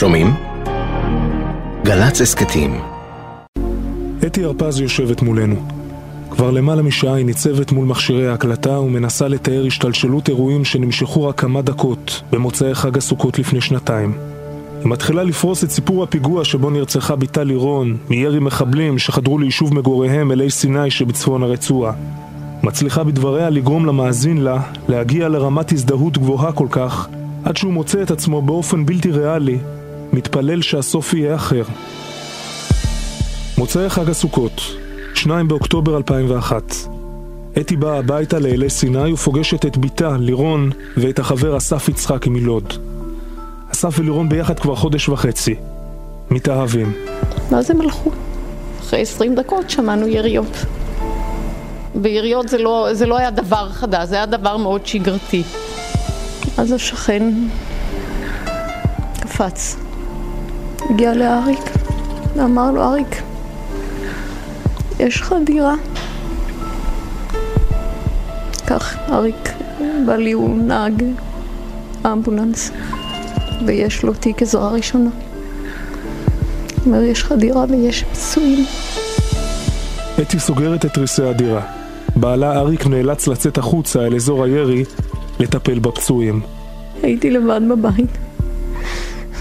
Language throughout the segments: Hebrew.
שומעים? גל"צ הסכתים אתי הרפז יושבת מולנו. כבר למעלה משעה היא ניצבת מול מכשירי ההקלטה ומנסה לתאר השתלשלות אירועים שנמשכו רק כמה דקות במוצאי חג הסוכות לפני שנתיים. היא מתחילה לפרוס את סיפור הפיגוע שבו נרצחה בתה לירון מירי מחבלים שחדרו ליישוב מגוריהם אלי סיני שבצפון הרצועה. מצליחה בדבריה לגרום למאזין לה להגיע לרמת הזדהות גבוהה כל כך עד שהוא מוצא את עצמו באופן בלתי ריאלי מתפלל שהסוף יהיה אחר. מוצאי חג הסוכות, 2 באוקטובר 2001. אתי באה הביתה לאלי סיני ופוגשת את בתה, לירון, ואת החבר אסף יצחקי מלוד. אסף ולירון ביחד כבר חודש וחצי. מתאהבים. ואז הם הלכו. אחרי עשרים דקות שמענו יריות. ויריות זה לא, זה לא היה דבר חדש, זה היה דבר מאוד שגרתי. אז השכן קפץ, הגיע לאריק ואמר לו, אריק, יש לך דירה? כך אריק בעלי הוא נהג אמבולנס ויש לו תיק עזרה ראשונה. אומר, יש לך דירה ויש פצועים. אתי סוגרת את תריסי הדירה. בעלה אריק נאלץ לצאת החוצה אל אזור הירי לטפל בפצועים. הייתי לבד בבית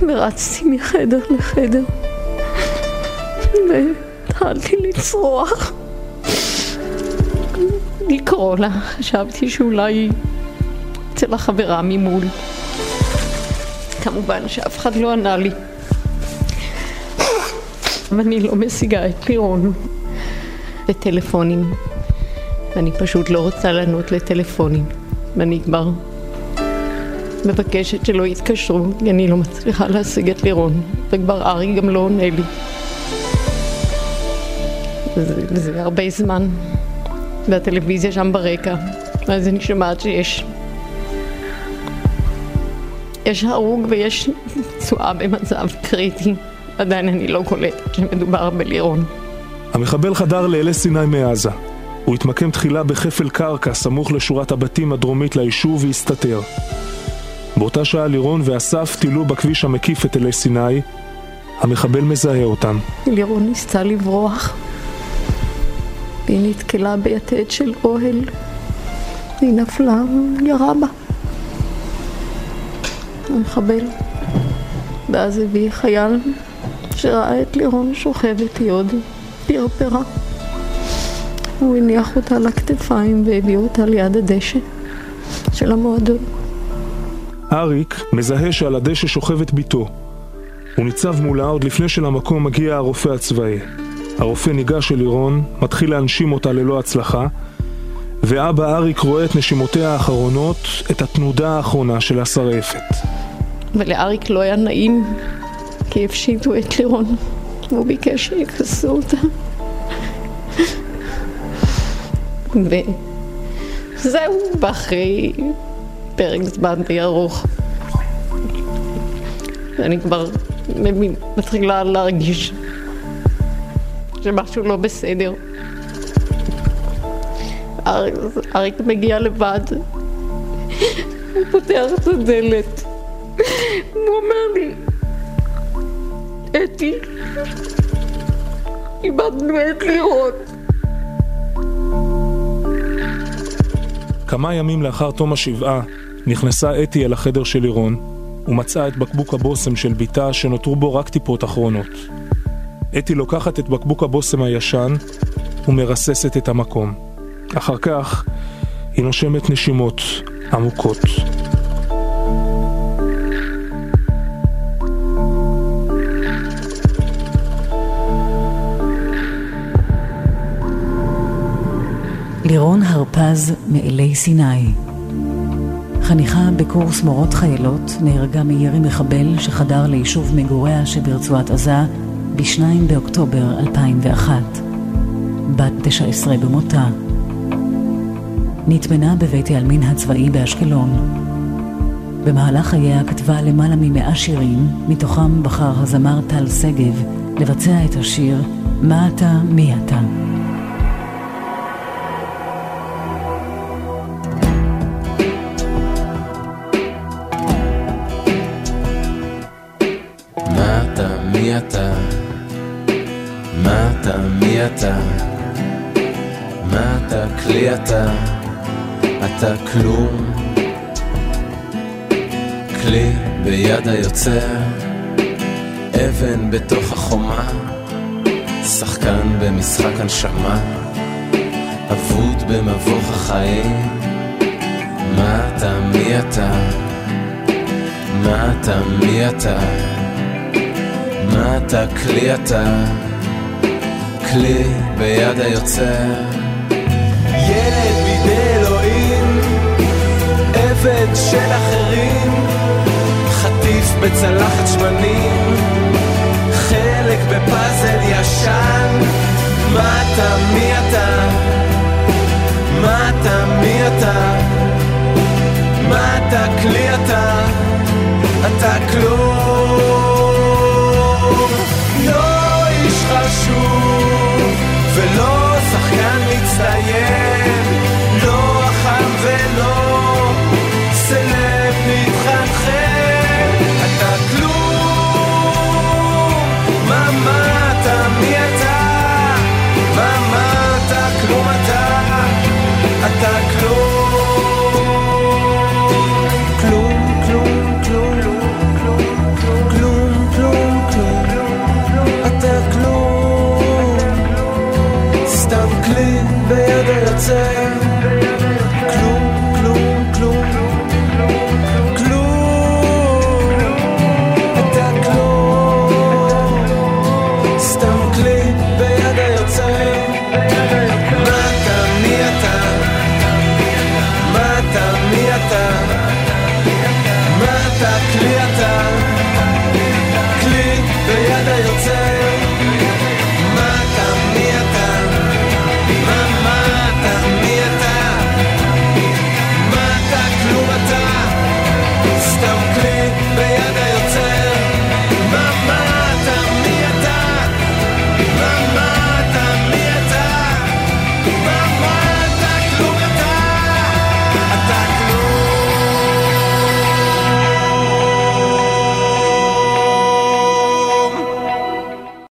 ורצתי מחדר לחדר. והתחלתי לצרוח. לקרוא לה, חשבתי שאולי אצל החברה ממול. כמובן שאף אחד לא ענה לי. ואני לא משיגה את לירון בטלפונים. ואני פשוט לא רוצה לענות לטלפונים. ואני כבר מבקשת שלא יתקשרו כי אני לא מצליחה להשיג את לירון וכבר ארי גם לא עונה לי זה, זה הרבה זמן והטלוויזיה שם ברקע אז אני שומעת שיש יש הרוג ויש פצועה במצב קריטי עדיין אני לא קולטת שמדובר בלירון המחבל חדר לאלי סיני מעזה. הוא התמקם תחילה בחפל קרקע סמוך לשורת הבתים הדרומית ליישוב והסתתר. באותה שעה לירון ואסף טילו בכביש המקיף את אלי סיני. המחבל מזהה אותם. לירון ניסתה לברוח. והיא נתקלה ביתד של אוהל. היא נפלה וירה בה. המחבל. ואז הביא חייל שראה את לירון שוכבת היא עוד פרפרה. הוא הניח אותה על הכתפיים והביא אותה ליד הדשא של המועדון אריק מזהה שעל הדשא שוכבת בתו. הוא ניצב מולה עוד לפני שלמקום מגיע הרופא הצבאי. הרופא ניגש אל לירון, מתחיל להנשים אותה ללא הצלחה, ואבא אריק רואה את נשימותיה האחרונות, את התנודה האחרונה של השרעפת. ולאריק לא היה נעים כי הפשיטו את לירון והוא ביקש שיכסו אותה וזהו, ואחרי פרק זמן די ארוך אני כבר מתחילה להרגיש שמשהו לא בסדר. אריק, מגיע לבד, הוא פותח את הדלת, הוא אומר לי, אתי, איבדנו את לירון. כמה ימים לאחר תום השבעה, נכנסה אתי אל החדר של לירון, ומצאה את בקבוק הבושם של בתה שנותרו בו רק טיפות אחרונות. אתי לוקחת את בקבוק הבושם הישן ומרססת את המקום. אחר כך היא נושמת נשימות עמוקות. לירון הרפז מאלי סיני חניכה בקורס מורות חיילות נהרגה מירי מחבל שחדר ליישוב מגוריה שברצועת עזה ב-2 באוקטובר 2001. בת 19 במותה. נטמנה בבית העלמין הצבאי באשקלון. במהלך חייה כתבה למעלה ממאה שירים, מתוכם בחר הזמר טל שגב לבצע את השיר "מה אתה, מי אתה". אתה? מה אתה, מי אתה? מה אתה, כלי אתה? אתה כלום. כלי ביד היוצר, אבן בתוך החומה, שחקן במשחק הנשמה, אבוד במבוך החיים. מה אתה, מי אתה? מה אתה, מי אתה? אתה, כלי אתה? כלי ביד היוצר. ילד בידי אלוהים, עבד של אחרים, חטיף בצלחת שמנים, חלק בפאזל ישן. מה אתה, מי אתה? סתם כלי ביד היוצר. Run.